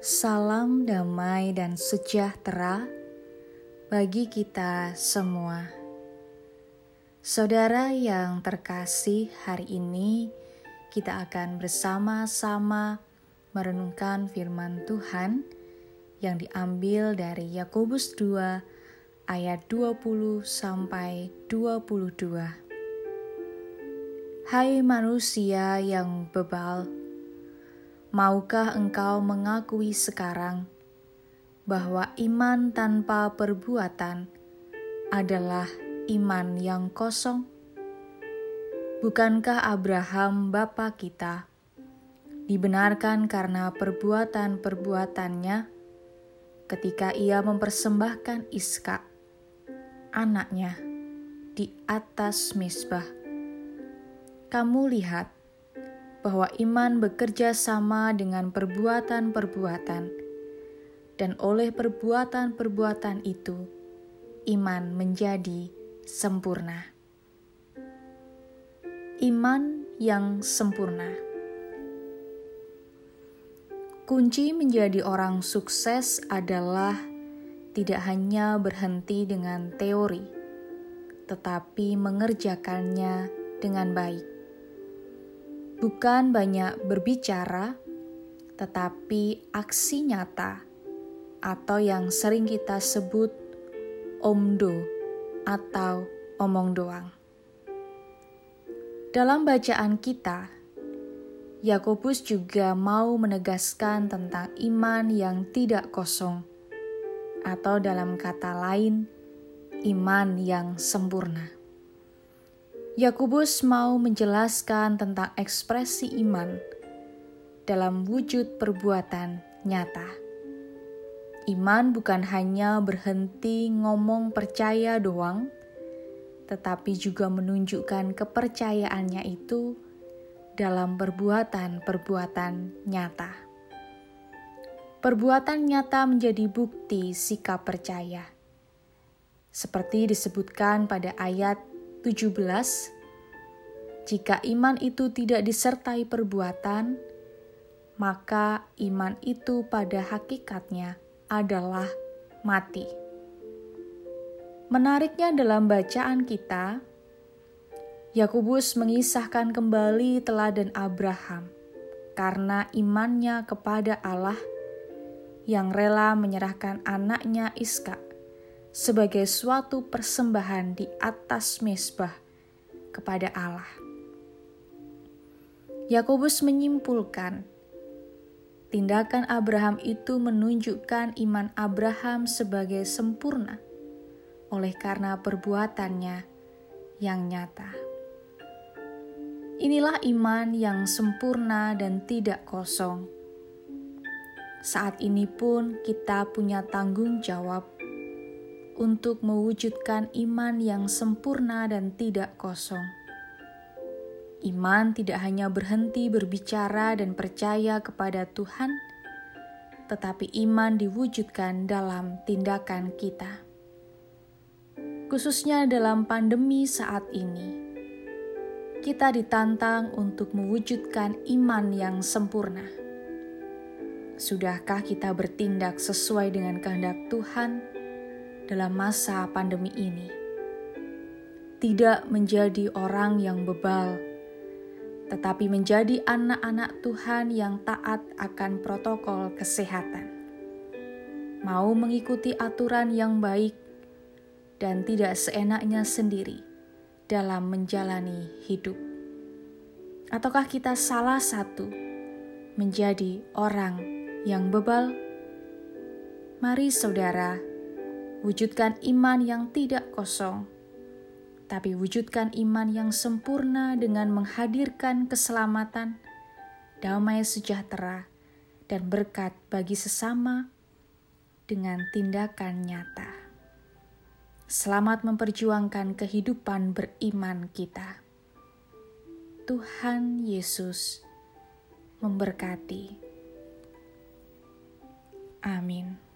Salam damai dan sejahtera bagi kita semua. Saudara yang terkasih, hari ini kita akan bersama-sama merenungkan firman Tuhan yang diambil dari Yakobus 2 ayat 20 sampai 22. Hai manusia yang bebal, Maukah engkau mengakui sekarang bahwa iman tanpa perbuatan adalah iman yang kosong? Bukankah Abraham, bapa kita, dibenarkan karena perbuatan-perbuatannya ketika ia mempersembahkan Iska, anaknya, di atas misbah? Kamu lihat bahwa iman bekerja sama dengan perbuatan-perbuatan, dan oleh perbuatan-perbuatan itu, iman menjadi sempurna. Iman yang sempurna. Kunci menjadi orang sukses adalah tidak hanya berhenti dengan teori, tetapi mengerjakannya dengan baik bukan banyak berbicara, tetapi aksi nyata atau yang sering kita sebut omdo atau omong doang. Dalam bacaan kita, Yakobus juga mau menegaskan tentang iman yang tidak kosong, atau dalam kata lain, iman yang sempurna. Yakobus mau menjelaskan tentang ekspresi iman dalam wujud perbuatan nyata. Iman bukan hanya berhenti ngomong percaya doang, tetapi juga menunjukkan kepercayaannya itu dalam perbuatan-perbuatan nyata. Perbuatan nyata menjadi bukti sikap percaya. Seperti disebutkan pada ayat 17 Jika iman itu tidak disertai perbuatan, maka iman itu pada hakikatnya adalah mati. Menariknya dalam bacaan kita, Yakobus mengisahkan kembali teladan Abraham karena imannya kepada Allah yang rela menyerahkan anaknya Iskak sebagai suatu persembahan di atas mesbah kepada Allah. Yakobus menyimpulkan, tindakan Abraham itu menunjukkan iman Abraham sebagai sempurna oleh karena perbuatannya yang nyata. Inilah iman yang sempurna dan tidak kosong. Saat ini pun kita punya tanggung jawab untuk mewujudkan iman yang sempurna dan tidak kosong. Iman tidak hanya berhenti berbicara dan percaya kepada Tuhan, tetapi iman diwujudkan dalam tindakan kita. Khususnya dalam pandemi saat ini, kita ditantang untuk mewujudkan iman yang sempurna. Sudahkah kita bertindak sesuai dengan kehendak Tuhan? Dalam masa pandemi ini. Tidak menjadi orang yang bebal, tetapi menjadi anak-anak Tuhan yang taat akan protokol kesehatan. Mau mengikuti aturan yang baik dan tidak seenaknya sendiri dalam menjalani hidup. Ataukah kita salah satu menjadi orang yang bebal? Mari saudara, Wujudkan iman yang tidak kosong, tapi wujudkan iman yang sempurna dengan menghadirkan keselamatan, damai sejahtera, dan berkat bagi sesama dengan tindakan nyata. Selamat memperjuangkan kehidupan beriman kita. Tuhan Yesus memberkati. Amin.